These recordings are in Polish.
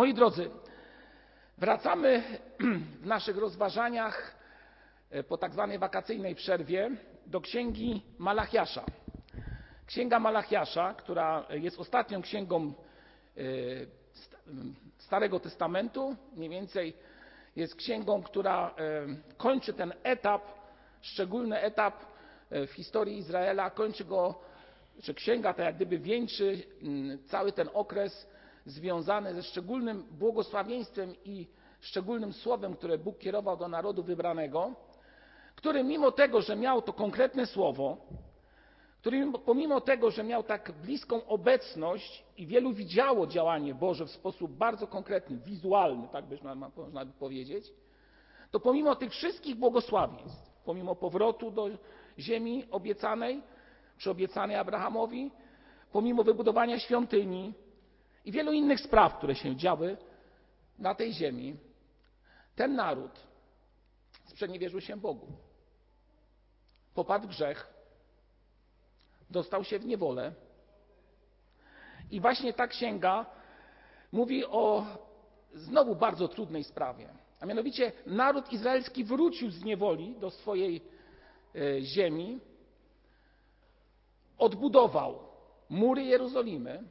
Moi drodzy, wracamy w naszych rozważaniach e, po tak zwanej wakacyjnej przerwie do księgi Malachiasza. Księga Malachiasza, która jest ostatnią księgą e, Starego Testamentu, mniej więcej jest księgą, która e, kończy ten etap, szczególny etap w historii Izraela, kończy go, czy księga ta jak gdyby wieńczy mm, cały ten okres związane ze szczególnym błogosławieństwem i szczególnym słowem, które Bóg kierował do narodu wybranego, który mimo tego, że miał to konkretne słowo, który pomimo tego, że miał tak bliską obecność i wielu widziało działanie Boże w sposób bardzo konkretny, wizualny, tak by można by powiedzieć, to pomimo tych wszystkich błogosławieństw, pomimo powrotu do ziemi obiecanej, przyobiecanej Abrahamowi, pomimo wybudowania świątyni, i wielu innych spraw, które się działy na tej ziemi, ten naród sprzeniewierzył się Bogu. Popadł grzech, dostał się w niewolę. I właśnie ta księga mówi o znowu bardzo trudnej sprawie. A mianowicie naród izraelski wrócił z niewoli do swojej e, ziemi, odbudował mury Jerozolimy,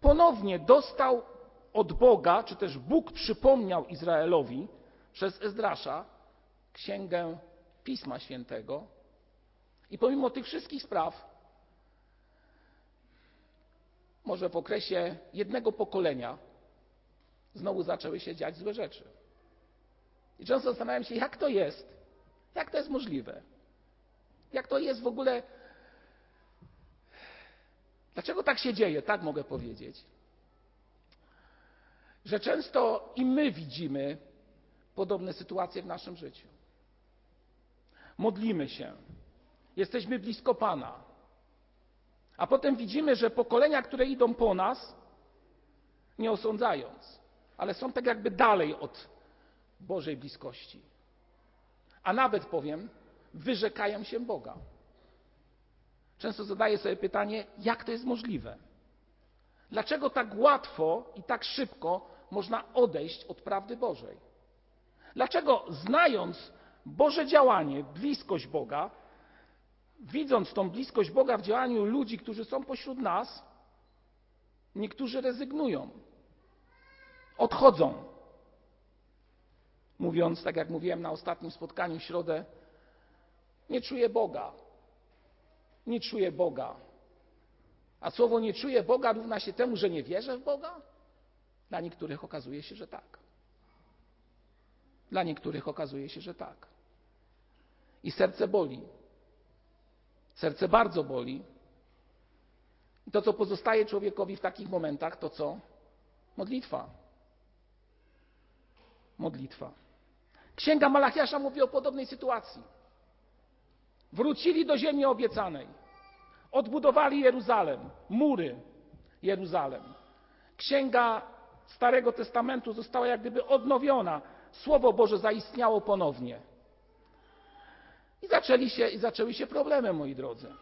ponownie dostał od Boga, czy też Bóg przypomniał Izraelowi przez Ezdrasza księgę Pisma Świętego. I pomimo tych wszystkich spraw, może w okresie jednego pokolenia, znowu zaczęły się dziać złe rzeczy. I często zastanawiam się, jak to jest, jak to jest możliwe, jak to jest w ogóle Dlaczego tak się dzieje? Tak mogę powiedzieć. Że często i my widzimy podobne sytuacje w naszym życiu. Modlimy się, jesteśmy blisko Pana, a potem widzimy, że pokolenia, które idą po nas, nie osądzając, ale są tak jakby dalej od Bożej bliskości. A nawet powiem, wyrzekają się Boga. Często zadaję sobie pytanie, jak to jest możliwe? Dlaczego tak łatwo i tak szybko można odejść od prawdy Bożej? Dlaczego znając Boże działanie, bliskość Boga, widząc tą bliskość Boga w działaniu ludzi, którzy są pośród nas, niektórzy rezygnują, odchodzą, mówiąc, tak jak mówiłem na ostatnim spotkaniu w środę, nie czuję Boga, nie czuję Boga. A słowo nie czuję Boga równa się temu, że nie wierzę w Boga? Dla niektórych okazuje się, że tak. Dla niektórych okazuje się, że tak. I serce boli. Serce bardzo boli. I to, co pozostaje człowiekowi w takich momentach, to co? Modlitwa. Modlitwa. Księga Malachiasza mówi o podobnej sytuacji. Wrócili do ziemi obiecanej. Odbudowali Jeruzalem, mury Jeruzalem. Księga Starego Testamentu została jak gdyby odnowiona. Słowo Boże zaistniało ponownie. I, zaczęli się, I zaczęły się problemy, moi drodzy.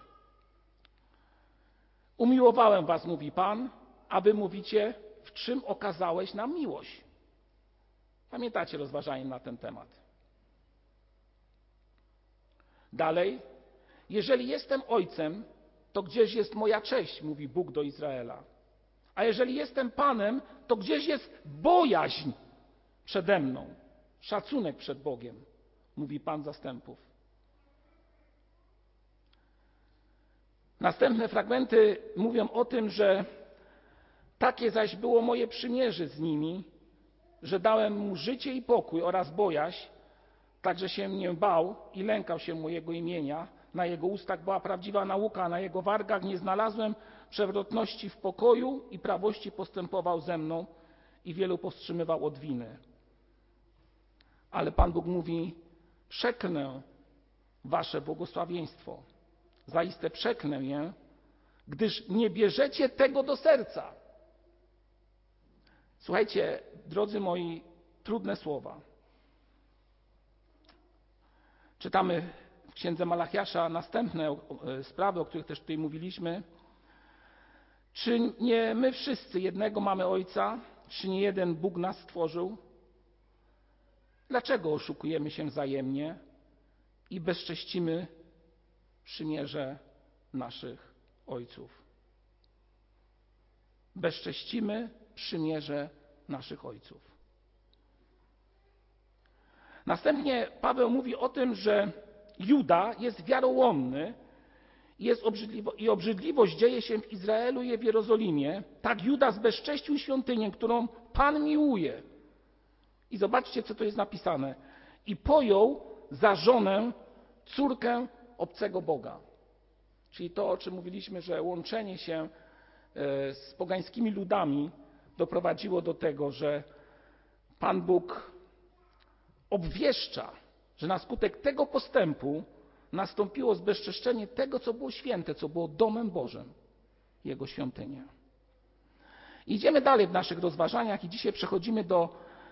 Umiłowałem was, mówi Pan, a wy mówicie, w czym okazałeś nam miłość. Pamiętacie rozważanie na ten temat. Dalej, jeżeli jestem ojcem, to gdzieś jest moja cześć, mówi Bóg do Izraela. A jeżeli jestem Panem, to gdzieś jest bojaźń przede mną, szacunek przed Bogiem, mówi Pan zastępów. Następne fragmenty mówią o tym, że takie zaś było moje przymierze z nimi, że dałem mu życie i pokój oraz bojaźń, Także się mnie bał i lękał się mojego imienia. Na jego ustach była prawdziwa nauka, a na jego wargach nie znalazłem przewrotności w pokoju i prawości postępował ze mną i wielu powstrzymywał od winy. Ale Pan Bóg mówi: Przeklnę wasze błogosławieństwo. Zaiste przeklnę je, gdyż nie bierzecie tego do serca. Słuchajcie, drodzy moi, trudne słowa. Czytamy księdze Malachiasza następne e, sprawy, o których też tutaj mówiliśmy. Czy nie my wszyscy jednego mamy Ojca, czy nie jeden Bóg nas stworzył? Dlaczego oszukujemy się wzajemnie i bezcześcimy przymierze naszych ojców? Bezcześcimy przymierze naszych ojców. Następnie Paweł mówi o tym, że Juda jest wiarołomny jest obrzydliwo, i obrzydliwość dzieje się w Izraelu i w Jerozolimie. Tak Juda zbezcześcił świątynię, którą Pan miłuje. I zobaczcie, co to jest napisane. I pojął za żonę córkę obcego Boga. Czyli to, o czym mówiliśmy, że łączenie się e, z pogańskimi ludami doprowadziło do tego, że Pan Bóg obwieszcza, że na skutek tego postępu nastąpiło zbezczeszczenie tego, co było święte, co było domem Bożym, Jego świątynia. Idziemy dalej w naszych rozważaniach i dzisiaj przechodzimy do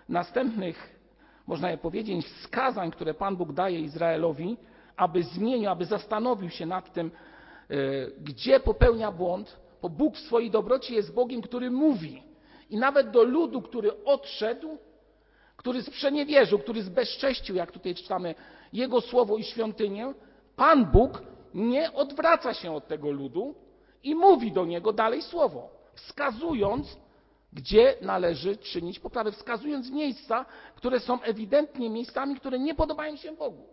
następnych, można je powiedzieć, wskazań, które Pan Bóg daje Izraelowi, aby zmienił, aby zastanowił się nad tym, e, gdzie popełnia błąd, bo Bóg w swojej dobroci jest Bogiem, który mówi. I nawet do ludu, który odszedł, który sprzeniewierzył, który zbezcześcił, jak tutaj czytamy, Jego słowo i świątynię, Pan Bóg nie odwraca się od tego ludu i mówi do niego dalej słowo, wskazując, gdzie należy czynić poprawę, wskazując miejsca, które są ewidentnie miejscami, które nie podobają się Bogu.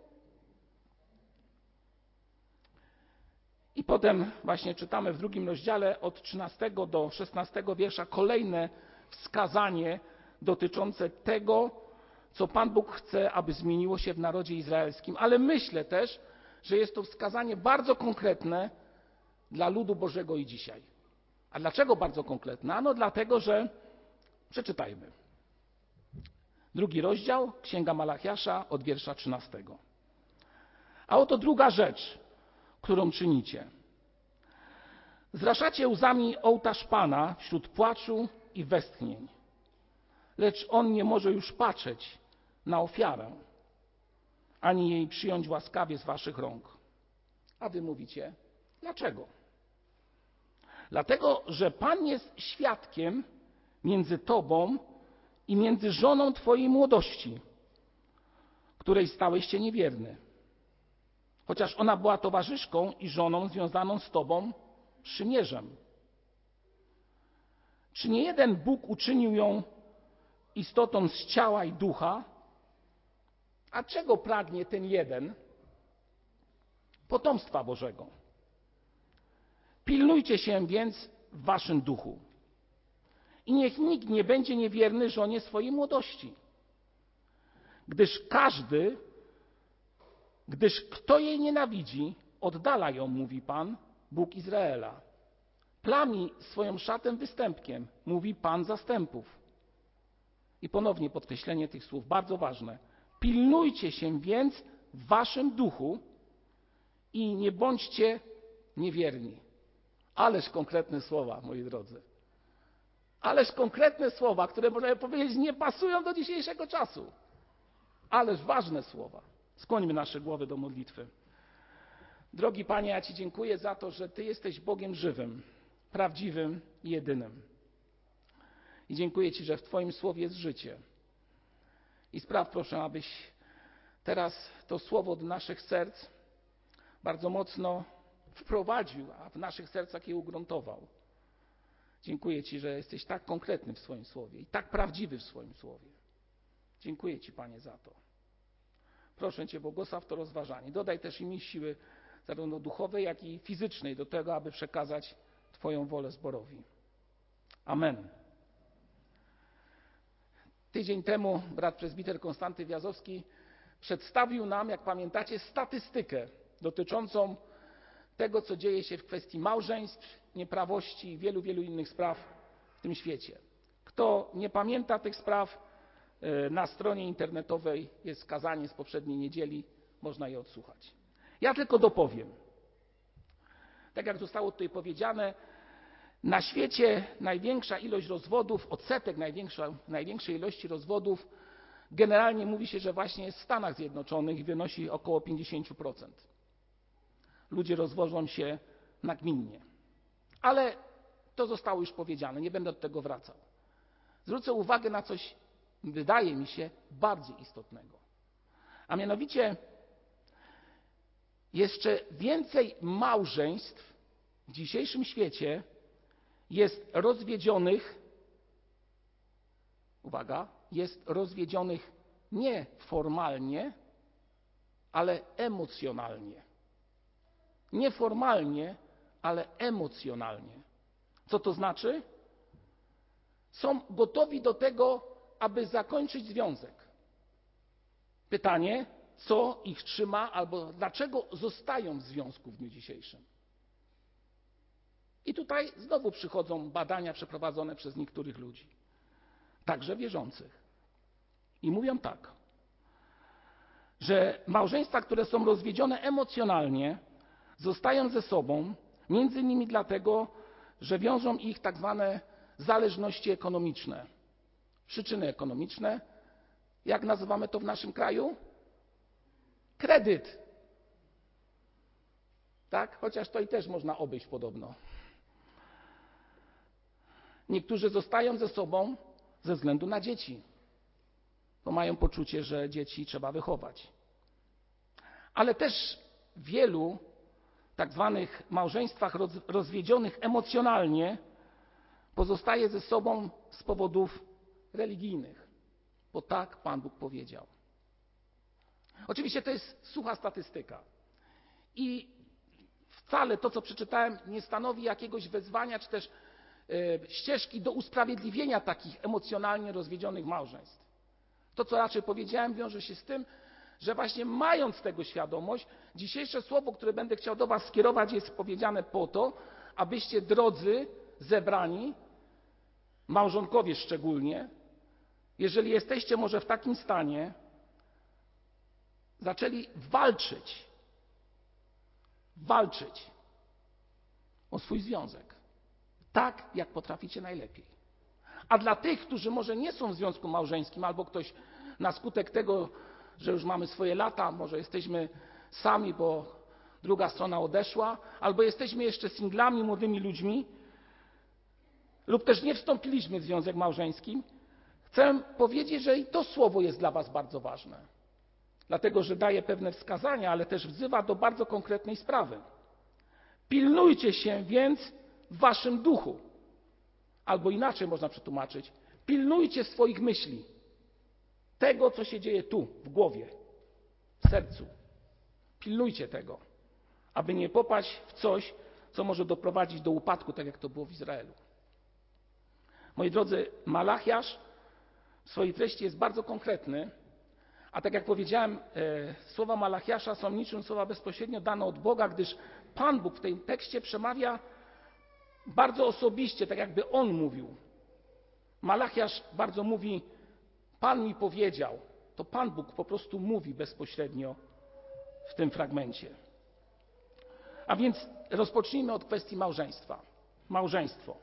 I potem właśnie czytamy w drugim rozdziale od 13 do 16 wiersza kolejne wskazanie dotyczące tego, co Pan Bóg chce, aby zmieniło się w narodzie izraelskim, ale myślę też, że jest to wskazanie bardzo konkretne dla ludu Bożego i dzisiaj. A dlaczego bardzo konkretne? Ano dlatego, że przeczytajmy. Drugi rozdział, Księga Malachiasza od wiersza 13. A oto druga rzecz, którą czynicie. Zraszacie łzami ołtarz Pana wśród płaczu i westchnień, lecz On nie może już patrzeć na ofiarę, ani jej przyjąć łaskawie z waszych rąk. A wy mówicie, dlaczego? Dlatego, że Pan jest świadkiem między tobą i między żoną twojej młodości, której stałeś się niewierny. Chociaż ona była towarzyszką i żoną związaną z tobą przymierzem. Czy nie jeden Bóg uczynił ją istotą z ciała i ducha, a czego pragnie ten jeden? Potomstwa Bożego. Pilnujcie się więc w waszym duchu. I niech nikt nie będzie niewierny żonie swojej młodości. Gdyż każdy, gdyż kto jej nienawidzi, oddala ją, mówi Pan, Bóg Izraela. Plami swoją szatę występkiem, mówi Pan zastępów. I ponownie podkreślenie tych słów, bardzo ważne Pilnujcie się więc w waszym duchu i nie bądźcie niewierni. Ależ konkretne słowa, moi drodzy. Ależ konkretne słowa, które można powiedzieć nie pasują do dzisiejszego czasu. Ależ ważne słowa. Skłońmy nasze głowy do modlitwy. Drogi Panie, ja Ci dziękuję za to, że Ty jesteś Bogiem żywym, prawdziwym i jedynym. I dziękuję Ci, że w Twoim słowie jest życie. I spraw proszę, abyś teraz to słowo do naszych serc bardzo mocno wprowadził, a w naszych sercach je ugruntował. Dziękuję Ci, że jesteś tak konkretny w swoim słowie i tak prawdziwy w swoim słowie. Dziękuję Ci, Panie, za to. Proszę Cię, błogosław to rozważanie. Dodaj też i mi siły zarówno duchowej, jak i fizycznej do tego, aby przekazać Twoją wolę zborowi. Amen. Tydzień temu brat prezbiter Konstanty Wiazowski przedstawił nam, jak pamiętacie, statystykę dotyczącą tego, co dzieje się w kwestii małżeństw, nieprawości i wielu, wielu innych spraw w tym świecie. Kto nie pamięta tych spraw, e, na stronie internetowej jest kazanie z poprzedniej niedzieli, można je odsłuchać. Ja tylko dopowiem. Tak jak zostało tutaj powiedziane, na świecie największa ilość rozwodów, odsetek największej ilości rozwodów, generalnie mówi się, że właśnie jest w Stanach Zjednoczonych i wynosi około 50%. Ludzie rozwożą się nagminnie. Ale to zostało już powiedziane, nie będę do tego wracał. zwrócę uwagę na coś, wydaje mi się, bardziej istotnego. A mianowicie jeszcze więcej małżeństw w dzisiejszym świecie jest rozwiedzionych, uwaga, jest rozwiedzionych nie formalnie, ale emocjonalnie. Nie formalnie, ale emocjonalnie. Co to znaczy? Są gotowi do tego, aby zakończyć związek. Pytanie, co ich trzyma albo dlaczego zostają w związku w dniu dzisiejszym. I tutaj znowu przychodzą badania przeprowadzone przez niektórych ludzi, także wierzących. I mówią tak, że małżeństwa, które są rozwiedzione emocjonalnie, zostają ze sobą między innymi dlatego, że wiążą ich tak zwane zależności ekonomiczne. Przyczyny ekonomiczne, jak nazywamy to w naszym kraju? Kredyt. Tak? Chociaż to i też można obejść podobno. Niektórzy zostają ze sobą ze względu na dzieci, bo mają poczucie, że dzieci trzeba wychować. Ale też wielu tak zwanych małżeństwach rozwiedzionych emocjonalnie pozostaje ze sobą z powodów religijnych, bo tak Pan Bóg powiedział. Oczywiście to jest sucha statystyka i wcale to, co przeczytałem, nie stanowi jakiegoś wezwania czy też ścieżki do usprawiedliwienia takich emocjonalnie rozwiedzionych małżeństw. To, co raczej powiedziałem, wiąże się z tym, że właśnie mając tego świadomość, dzisiejsze słowo, które będę chciał do Was skierować, jest powiedziane po to, abyście, drodzy zebrani, małżonkowie szczególnie, jeżeli jesteście może w takim stanie, zaczęli walczyć, walczyć o swój związek tak, jak potraficie najlepiej. A dla tych, którzy może nie są w związku małżeńskim, albo ktoś na skutek tego, że już mamy swoje lata, może jesteśmy sami, bo druga strona odeszła, albo jesteśmy jeszcze singlami, młodymi ludźmi, lub też nie wstąpiliśmy w związek małżeński, chcę powiedzieć, że i to słowo jest dla Was bardzo ważne. Dlatego, że daje pewne wskazania, ale też wzywa do bardzo konkretnej sprawy. Pilnujcie się więc w waszym duchu. Albo inaczej można przetłumaczyć: pilnujcie swoich myśli, tego, co się dzieje tu, w głowie, w sercu. Pilnujcie tego, aby nie popaść w coś, co może doprowadzić do upadku, tak jak to było w Izraelu. Moi drodzy, Malachiasz w swojej treści jest bardzo konkretny, a tak jak powiedziałem, e, słowa Malachiasza są niczym słowa bezpośrednio dane od Boga, gdyż Pan Bóg w tym tekście przemawia bardzo osobiście, tak jakby on mówił. Malachiasz bardzo mówi: Pan mi powiedział. To Pan Bóg po prostu mówi bezpośrednio w tym fragmencie. A więc rozpocznijmy od kwestii małżeństwa. Małżeństwo.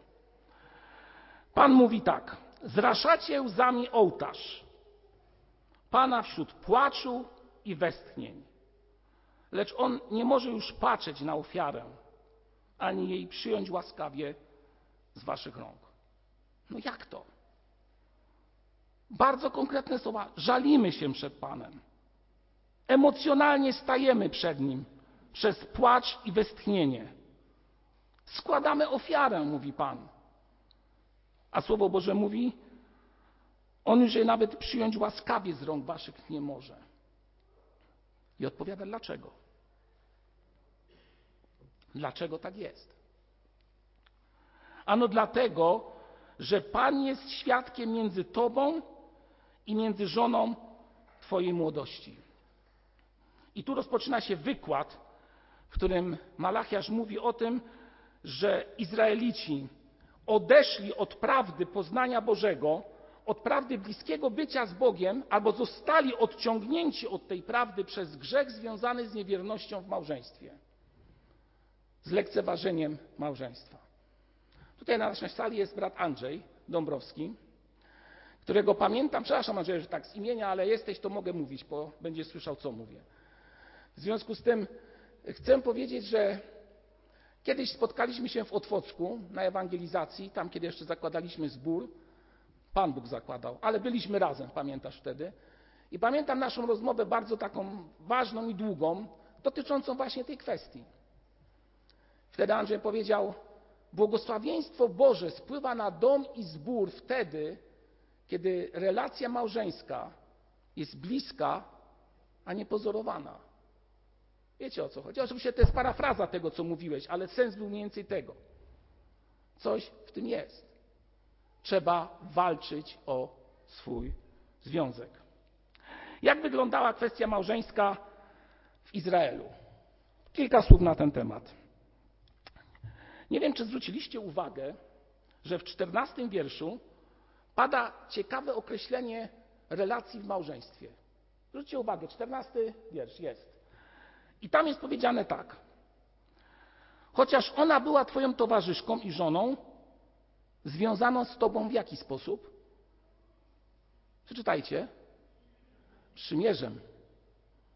Pan mówi tak: Zraszacie łzami ołtarz, Pana wśród płaczu i westchnień. Lecz on nie może już patrzeć na ofiarę, ani jej przyjąć łaskawie z waszych rąk. No jak to? Bardzo konkretne słowa. Żalimy się przed Panem. Emocjonalnie stajemy przed Nim przez płacz i westchnienie. Składamy ofiarę, mówi Pan. A Słowo Boże mówi, On już je nawet przyjąć łaskawie z rąk waszych nie może. I odpowiada dlaczego. Dlaczego tak jest? Ano dlatego, że Pan jest świadkiem między Tobą i między żoną Twojej młodości. I tu rozpoczyna się wykład, w którym Malachiasz mówi o tym, że Izraelici odeszli od prawdy poznania Bożego, od prawdy bliskiego bycia z Bogiem, albo zostali odciągnięci od tej prawdy przez grzech związany z niewiernością w małżeństwie z lekceważeniem małżeństwa. Tutaj na naszej sali jest brat Andrzej Dąbrowski, którego pamiętam, przepraszam Andrzej, że tak z imienia, ale jesteś, to mogę mówić, bo będziesz słyszał, co mówię. W związku z tym chcę powiedzieć, że kiedyś spotkaliśmy się w Otwocku na ewangelizacji, tam kiedy jeszcze zakładaliśmy zbór. Pan Bóg zakładał, ale byliśmy razem, pamiętasz wtedy? I pamiętam naszą rozmowę bardzo taką ważną i długą, dotyczącą właśnie tej kwestii. Wtedy Andrzej powiedział: Błogosławieństwo Boże spływa na dom i zbór wtedy, kiedy relacja małżeńska jest bliska, a nie pozorowana. Wiecie o co chodzi? Oczywiście to jest parafraza tego, co mówiłeś, ale sens był mniej więcej tego. Coś w tym jest. Trzeba walczyć o swój związek. Jak wyglądała kwestia małżeńska w Izraelu? Kilka słów na ten temat. Nie wiem, czy zwróciliście uwagę, że w czternastym wierszu pada ciekawe określenie relacji w małżeństwie. Zwróćcie uwagę, czternasty wiersz jest. I tam jest powiedziane tak. Chociaż ona była Twoją towarzyszką i żoną, związaną z Tobą w jaki sposób? Przeczytajcie. Przymierzem.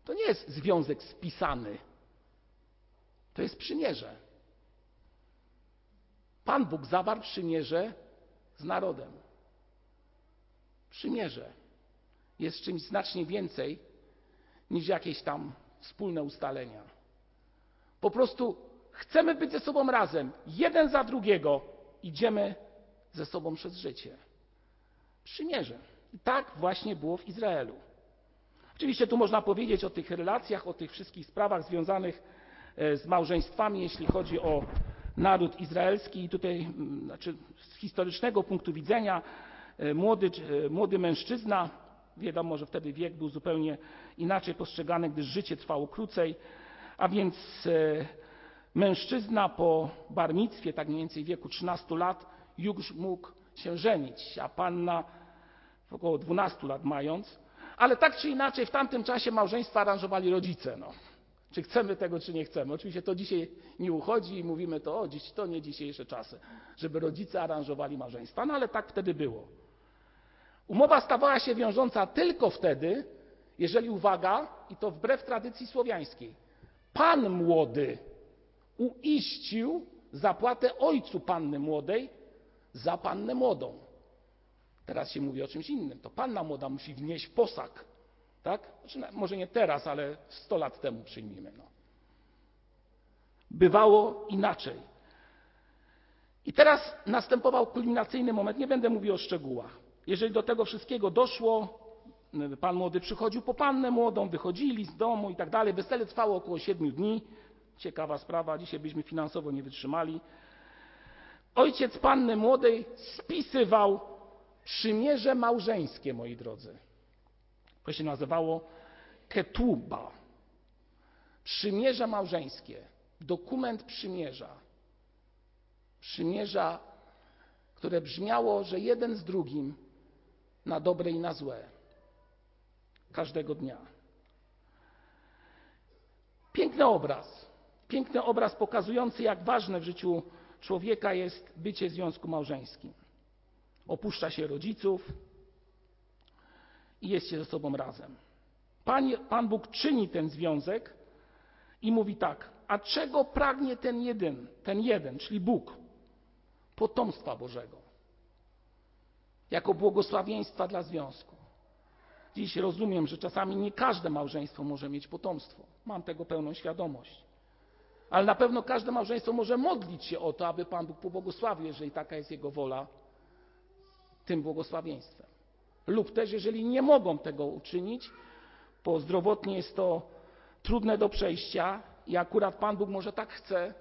To nie jest związek spisany. To jest przymierze. Pan Bóg zawarł przymierze z narodem. Przymierze jest czymś znacznie więcej niż jakieś tam wspólne ustalenia. Po prostu chcemy być ze sobą razem, jeden za drugiego, idziemy ze sobą przez życie. Przymierze. I tak właśnie było w Izraelu. Oczywiście tu można powiedzieć o tych relacjach, o tych wszystkich sprawach związanych e, z małżeństwami, jeśli chodzi o naród izraelski. I tutaj, mm, znaczy z historycznego punktu widzenia, e, młody, e, młody mężczyzna, wiadomo, że wtedy wiek był zupełnie inaczej postrzegany, gdyż życie trwało krócej, a więc mężczyzna po barmictwie, tak mniej więcej wieku 13 lat, już mógł się żenić, a panna około 12 lat mając, ale tak czy inaczej w tamtym czasie małżeństwa aranżowali rodzice. No. Czy chcemy tego, czy nie chcemy. Oczywiście to dzisiaj nie uchodzi i mówimy to, o, dziś, to nie dzisiejsze czasy, żeby rodzice aranżowali małżeństwa, no ale tak wtedy było. Umowa stawała się wiążąca tylko wtedy, jeżeli, uwaga, i to wbrew tradycji słowiańskiej, pan młody uiścił zapłatę ojcu panny młodej za pannę młodą. Teraz się mówi o czymś innym. To panna młoda musi wnieść posag. Tak? Znaczy, może nie teraz, ale 100 lat temu przyjmijmy. No. Bywało inaczej. I teraz następował kulminacyjny moment. Nie będę mówił o szczegółach. Jeżeli do tego wszystkiego doszło, pan młody przychodził po pannę młodą, wychodzili z domu i tak dalej. Wesele trwało około 7 dni. Ciekawa sprawa, dzisiaj byśmy finansowo nie wytrzymali. Ojciec panny młodej spisywał przymierze małżeńskie, moi drodzy. To się nazywało ketuba. Przymierze małżeńskie. Dokument przymierza. Przymierza, które brzmiało, że jeden z drugim na dobre i na złe. Każdego dnia. Piękny obraz. Piękny obraz pokazujący, jak ważne w życiu człowieka jest bycie w związku małżeńskim. Opuszcza się rodziców i jest się ze sobą razem. Pan, Pan Bóg czyni ten związek i mówi tak: A czego pragnie ten jeden, ten jeden, czyli Bóg? Potomstwa Bożego. Jako błogosławieństwa dla związku. Dziś rozumiem, że czasami nie każde małżeństwo może mieć potomstwo. Mam tego pełną świadomość. Ale na pewno każde małżeństwo może modlić się o to, aby Pan Bóg pobłogosławił, jeżeli taka jest Jego wola, tym błogosławieństwem. Lub też, jeżeli nie mogą tego uczynić, bo zdrowotnie jest to trudne do przejścia i akurat Pan Bóg może tak chce,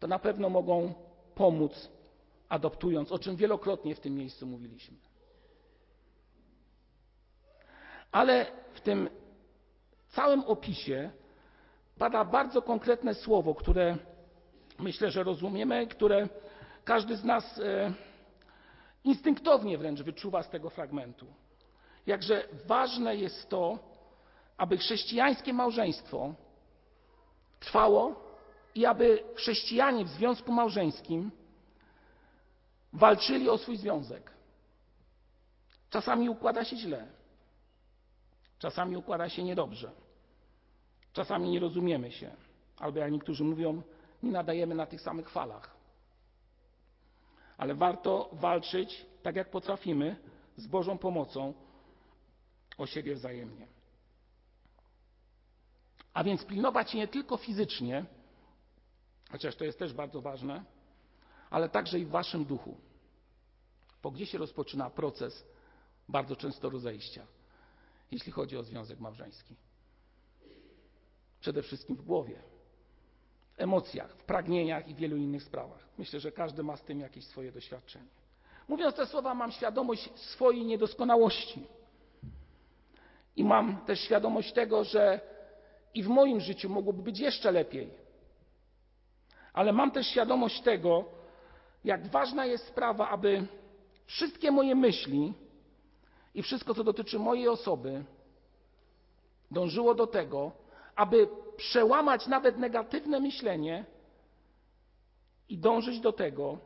to na pewno mogą pomóc adoptując, o czym wielokrotnie w tym miejscu mówiliśmy. Ale w tym całym opisie pada bardzo konkretne słowo, które myślę, że rozumiemy, które każdy z nas e, instynktownie wręcz wyczuwa z tego fragmentu. Jakże ważne jest to, aby chrześcijańskie małżeństwo trwało i aby chrześcijanie w związku małżeńskim walczyli o swój związek. Czasami układa się źle, czasami układa się niedobrze. Czasami nie rozumiemy się, albo jak niektórzy mówią, nie nadajemy na tych samych falach. Ale warto walczyć tak jak potrafimy, z Bożą pomocą, o siebie wzajemnie. A więc pilnować nie tylko fizycznie, chociaż to jest też bardzo ważne, ale także i w waszym duchu. Bo gdzie się rozpoczyna proces bardzo często rozejścia, jeśli chodzi o związek małżeński? Przede wszystkim w głowie, emocjach, w pragnieniach i wielu innych sprawach. Myślę, że każdy ma z tym jakieś swoje doświadczenie. Mówiąc te słowa, mam świadomość swojej niedoskonałości. I mam też świadomość tego, że i w moim życiu mogłoby być jeszcze lepiej. Ale mam też świadomość tego, jak ważna jest sprawa, aby wszystkie moje myśli i wszystko, co dotyczy mojej osoby, dążyło do tego, aby przełamać nawet negatywne myślenie i dążyć do tego,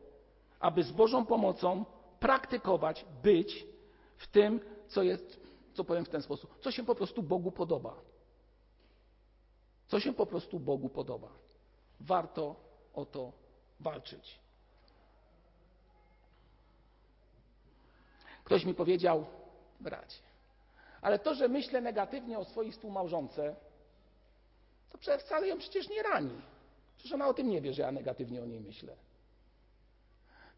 aby z Bożą pomocą praktykować, być w tym, co jest, co powiem w ten sposób, co się po prostu Bogu podoba. Co się po prostu Bogu podoba. Warto o to walczyć. Ktoś mi powiedział, bracie, ale to, że myślę negatywnie o swojej współmałżonce, to wcale ją przecież nie rani. Przecież ona o tym nie wie, że ja negatywnie o niej myślę.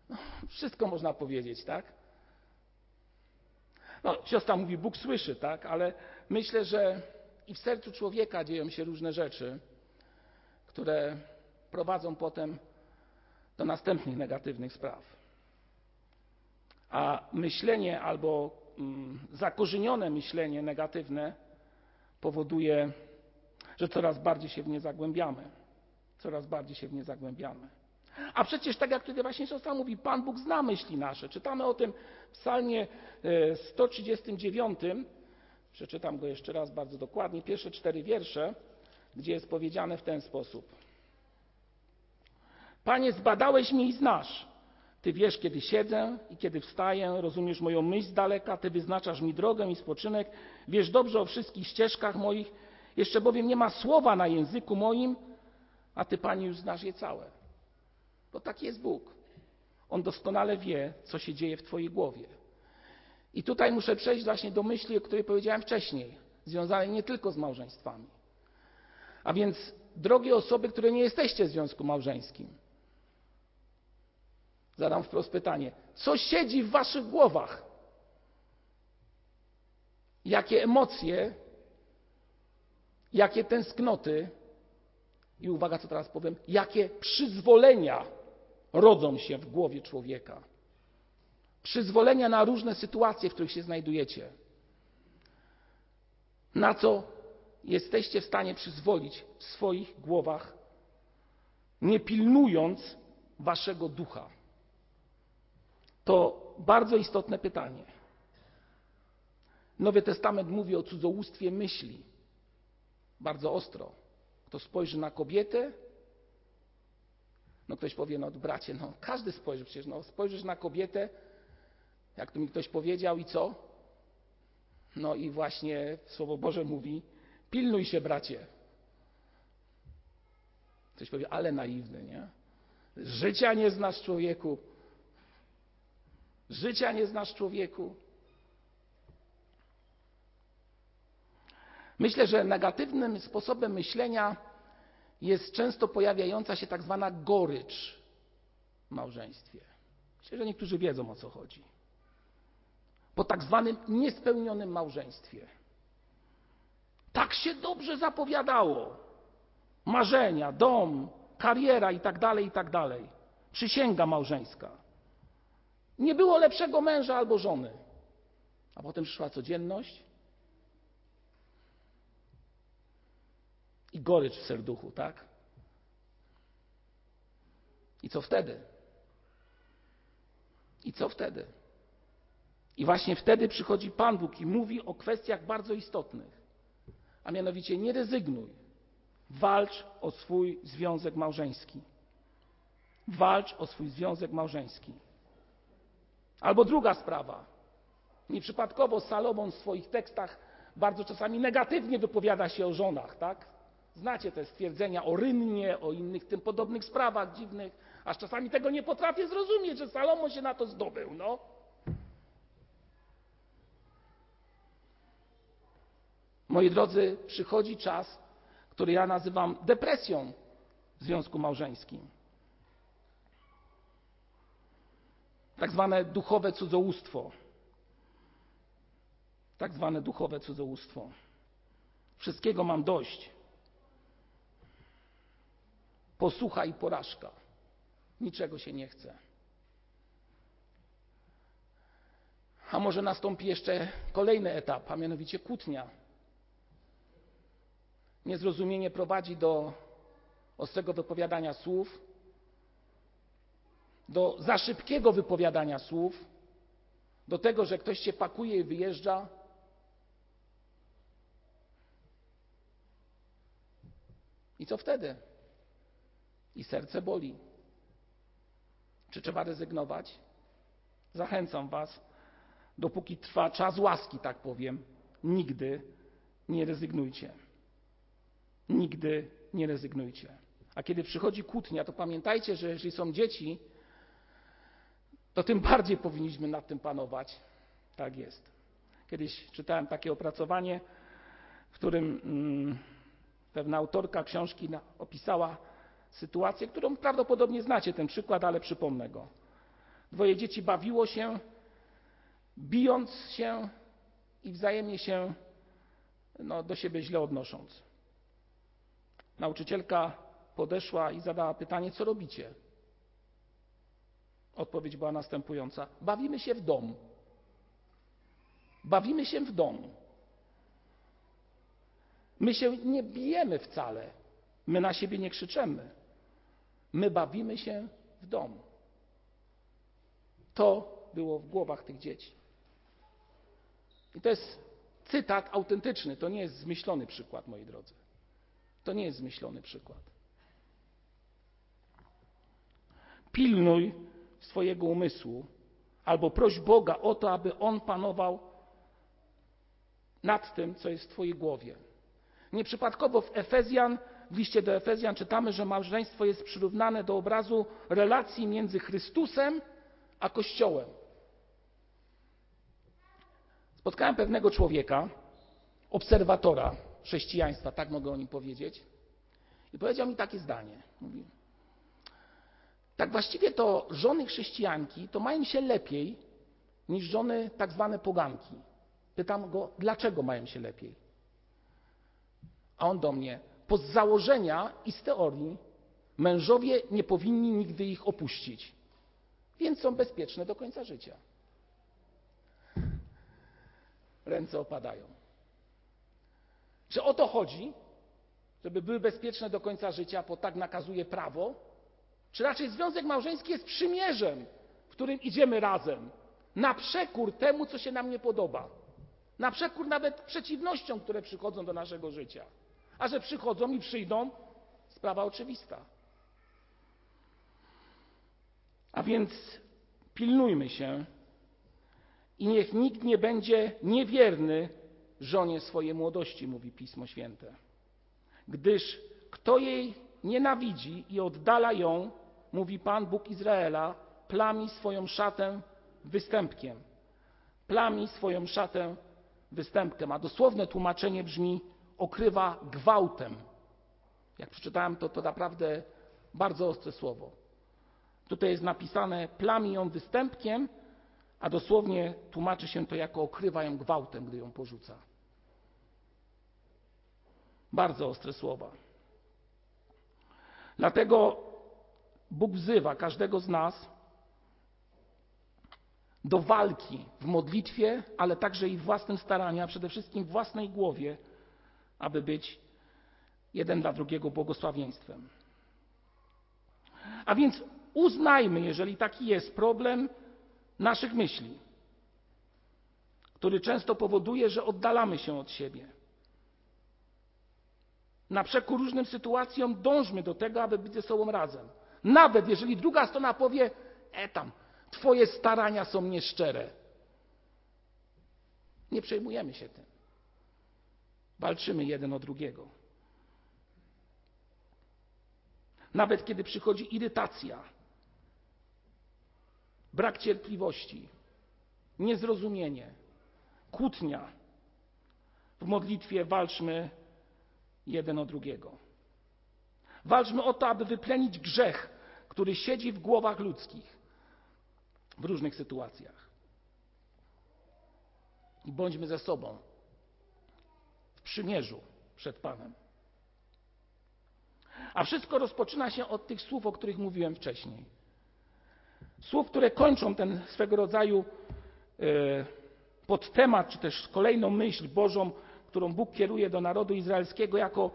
No, wszystko można powiedzieć, tak? No, siostra mówi, Bóg słyszy, tak? Ale myślę, że i w sercu człowieka dzieją się różne rzeczy, które prowadzą potem do następnych negatywnych spraw. A myślenie albo mm, zakorzenione myślenie negatywne powoduje, że coraz bardziej się w nie zagłębiamy. Coraz bardziej się w nie zagłębiamy. A przecież, tak jak tutaj właśnie siostra mówi, Pan Bóg zna myśli nasze. Czytamy o tym w psalmie 139. E, Przeczytam go jeszcze raz bardzo dokładnie. Pierwsze cztery wiersze, gdzie jest powiedziane w ten sposób. Panie, zbadałeś mnie i znasz. Ty wiesz, kiedy siedzę i kiedy wstaję, rozumiesz moją myśl z daleka, Ty wyznaczasz mi drogę i spoczynek, wiesz dobrze o wszystkich ścieżkach moich, jeszcze bowiem nie ma słowa na języku moim, a Ty, Panie, już znasz je całe. Bo taki jest Bóg. On doskonale wie, co się dzieje w Twojej głowie. I tutaj muszę przejść właśnie do myśli, o której powiedziałem wcześniej, związanej nie tylko z małżeństwami. A więc, drogie osoby, które nie jesteście w związku małżeńskim, zadam wprost pytanie: co siedzi w Waszych głowach? Jakie emocje, jakie tęsknoty i uwaga, co teraz powiem, jakie przyzwolenia rodzą się w głowie człowieka. Przyzwolenia na różne sytuacje, w których się znajdujecie. Na co jesteście w stanie przyzwolić w swoich głowach, nie pilnując waszego ducha? To bardzo istotne pytanie. Nowy Testament mówi o cudzołóstwie myśli. Bardzo ostro. Kto spojrzy na kobietę, no ktoś powie, no bracie, no każdy spojrzy przecież, no spojrzysz na kobietę, jak to mi ktoś powiedział i co? No i właśnie Słowo Boże mówi, pilnuj się bracie. Ktoś powie, ale naiwny, nie? Życia nie znasz człowieku. Życia nie znasz człowieku. Myślę, że negatywnym sposobem myślenia jest często pojawiająca się tak zwana gorycz w małżeństwie. Myślę, że niektórzy wiedzą o co chodzi. Po tak zwanym niespełnionym małżeństwie. Tak się dobrze zapowiadało. Marzenia, dom, kariera i tak dalej, i tak dalej. Przysięga małżeńska. Nie było lepszego męża albo żony. A potem przyszła codzienność, i gorycz w serduchu, tak? I co wtedy? I co wtedy? I właśnie wtedy przychodzi Pan Bóg i mówi o kwestiach bardzo istotnych. A mianowicie nie rezygnuj. Walcz o swój związek małżeński. Walcz o swój związek małżeński. Albo druga sprawa. Nieprzypadkowo Salomon w swoich tekstach bardzo czasami negatywnie wypowiada się o żonach, tak? Znacie te stwierdzenia o rynnie, o innych tym podobnych sprawach dziwnych, Aż czasami tego nie potrafię zrozumieć, że Salomon się na to zdobył. No. Moi drodzy, przychodzi czas, który ja nazywam depresją w związku małżeńskim. Tak zwane duchowe cudzołóstwo. Tak zwane duchowe cudzołóstwo. Wszystkiego mam dość. Posłucha i porażka. Niczego się nie chce. A może nastąpi jeszcze kolejny etap, a mianowicie kłótnia. Niezrozumienie prowadzi do ostrego wypowiadania słów, do za szybkiego wypowiadania słów, do tego, że ktoś się pakuje i wyjeżdża. I co wtedy? I serce boli. Czy trzeba rezygnować? Zachęcam Was, dopóki trwa czas łaski, tak powiem, nigdy nie rezygnujcie. Nigdy nie rezygnujcie. A kiedy przychodzi kłótnia, to pamiętajcie, że jeżeli są dzieci, to tym bardziej powinniśmy nad tym panować. Tak jest. Kiedyś czytałem takie opracowanie, w którym mm, pewna autorka książki opisała sytuację, którą prawdopodobnie znacie ten przykład, ale przypomnę go. Dwoje dzieci bawiło się, bijąc się i wzajemnie się no, do siebie źle odnosząc. Nauczycielka podeszła i zadała pytanie, co robicie? Odpowiedź była następująca: Bawimy się w domu. Bawimy się w domu. My się nie bijemy wcale. My na siebie nie krzyczemy. My bawimy się w domu. To było w głowach tych dzieci. I to jest cytat autentyczny, to nie jest zmyślony przykład, moi drodzy. To nie jest zmyślony przykład. Pilnuj swojego umysłu albo proś Boga o to, aby On panował nad tym, co jest w Twojej głowie. Nieprzypadkowo w Efezjan, w liście do Efezjan czytamy, że małżeństwo jest przyrównane do obrazu relacji między Chrystusem a Kościołem. Spotkałem pewnego człowieka, obserwatora chrześcijaństwa, tak mogę o nim powiedzieć, i powiedział mi takie zdanie. Mówi, tak właściwie to żony chrześcijanki to mają się lepiej niż żony tak zwane poganki. Pytam go, dlaczego mają się lepiej? A on do mnie, po z założenia i z teorii mężowie nie powinni nigdy ich opuścić, więc są bezpieczne do końca życia. Ręce opadają. Czy o to chodzi, żeby były bezpieczne do końca życia, bo tak nakazuje prawo? Czy raczej związek małżeński jest przymierzem, w którym idziemy razem, na przekór temu, co się nam nie podoba, na przekór nawet przeciwnościom, które przychodzą do naszego życia. A że przychodzą i przyjdą, sprawa oczywista. A więc pilnujmy się i niech nikt nie będzie niewierny żonie swojej młodości, mówi Pismo Święte. Gdyż kto jej nienawidzi i oddala ją, mówi Pan Bóg Izraela, plami swoją szatę występkiem. Plami swoją szatę występkiem. A dosłowne tłumaczenie brzmi okrywa gwałtem. Jak przeczytałem to, to naprawdę bardzo ostre słowo. Tutaj jest napisane plami ją występkiem, a dosłownie tłumaczy się to jako okrywa ją gwałtem, gdy ją porzuca. Bardzo ostre słowa. Dlatego Bóg wzywa każdego z nas do walki w modlitwie, ale także i własnym staraniu, przede wszystkim w własnej głowie, aby być jeden dla drugiego błogosławieństwem. A więc uznajmy, jeżeli taki jest problem naszych myśli, który często powoduje, że oddalamy się od siebie. Na przekór różnym sytuacjom dążmy do tego, aby być ze sobą razem. Nawet jeżeli druga strona powie, e tam, twoje starania są nieszczere. Nie przejmujemy się tym. Walczymy jeden o drugiego. Nawet kiedy przychodzi irytacja, brak cierpliwości, niezrozumienie, kłótnia. W modlitwie walczmy jeden o drugiego. Walczmy o to, aby wyplenić grzech, który siedzi w głowach ludzkich w różnych sytuacjach. I bądźmy ze sobą przymierzu przed Panem. A wszystko rozpoczyna się od tych słów, o których mówiłem wcześniej. Słów, które kończą ten swego rodzaju e, podtemat, czy też kolejną myśl Bożą, którą Bóg kieruje do narodu izraelskiego, jako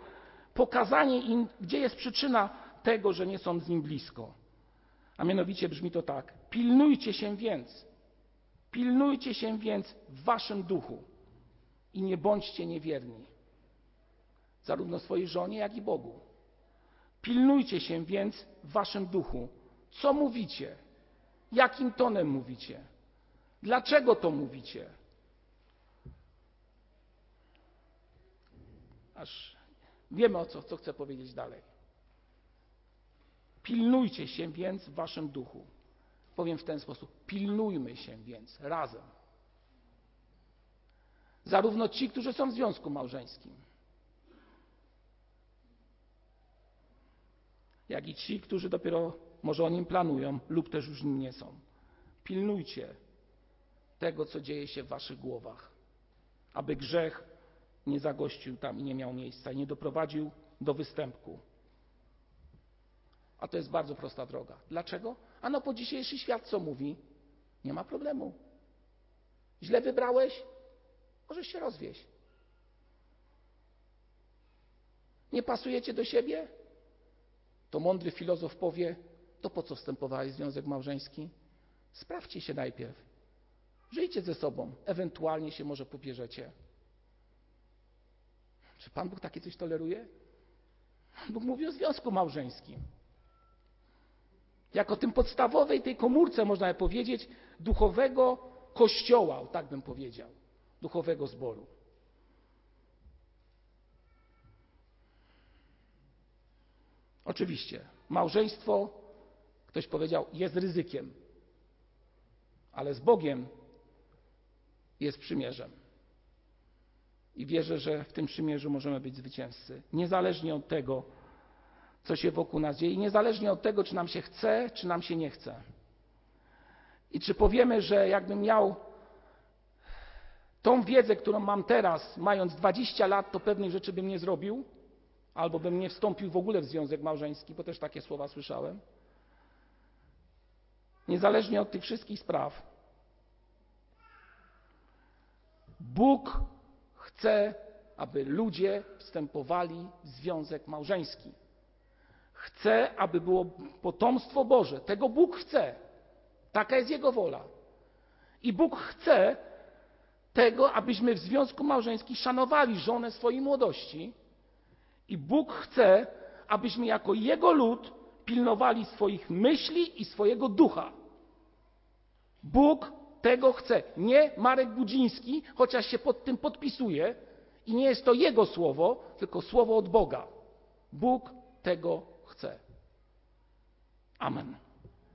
pokazanie im, gdzie jest przyczyna tego, że nie są z nim blisko. A mianowicie brzmi to tak: pilnujcie się więc, pilnujcie się więc w waszym duchu i nie bądźcie niewierni, zarówno swojej żonie, jak i Bogu. Pilnujcie się więc w waszym duchu. Co mówicie? Jakim tonem mówicie? Dlaczego to mówicie? Aż wiemy o co, co chcę powiedzieć dalej. Pilnujcie się więc w waszym duchu. Powiem w ten sposób: pilnujmy się więc razem. Zarówno ci, którzy są w związku małżeńskim, jak i ci, którzy dopiero może o nim planują lub też już nim nie są. Pilnujcie tego, co dzieje się w waszych głowach, aby grzech nie zagościł tam i nie miał miejsca i nie doprowadził do występku. A to jest bardzo prosta droga. Dlaczego? Ano po dzisiejszy świat co mówi? Nie ma problemu. Źle wybrałeś? Możesz się rozwieść. Nie pasujecie do siebie? To mądry filozof powie, to po co wstępowałeś w związek małżeński? Sprawdźcie się najpierw. Żyjcie ze sobą, ewentualnie się może pobierzecie. Czy Pan Bóg takie coś toleruje? Bóg mówi o związku małżeńskim. Jako tym podstawowej tej komórce, można by powiedzieć, duchowego kościoła, tak bym powiedział, duchowego zboru. Oczywiście, małżeństwo, ktoś powiedział, jest ryzykiem, ale z Bogiem jest przymierzem. I wierzę, że w tym przymierzu możemy być zwycięzcy, niezależnie od tego, co się wokół nas dzieje, niezależnie od tego, czy nam się chce, czy nam się nie chce. I czy powiemy, że jakbym miał tą wiedzę, którą mam teraz, mając 20 lat, to pewnych rzeczy bym nie zrobił, albo bym nie wstąpił w ogóle w związek małżeński, bo też takie słowa słyszałem. Niezależnie od tych wszystkich spraw, Bóg chce, aby ludzie wstępowali w związek małżeński. Chce, aby było potomstwo Boże. Tego Bóg chce. Taka jest Jego wola. I Bóg chce tego, abyśmy w związku małżeńskim szanowali żonę swojej młodości. I Bóg chce, abyśmy jako Jego lud pilnowali swoich myśli i swojego ducha. Bóg tego chce. Nie Marek Budziński, chociaż się pod tym podpisuje i nie jest to jego słowo, tylko słowo od Boga. Bóg tego chce. Amen.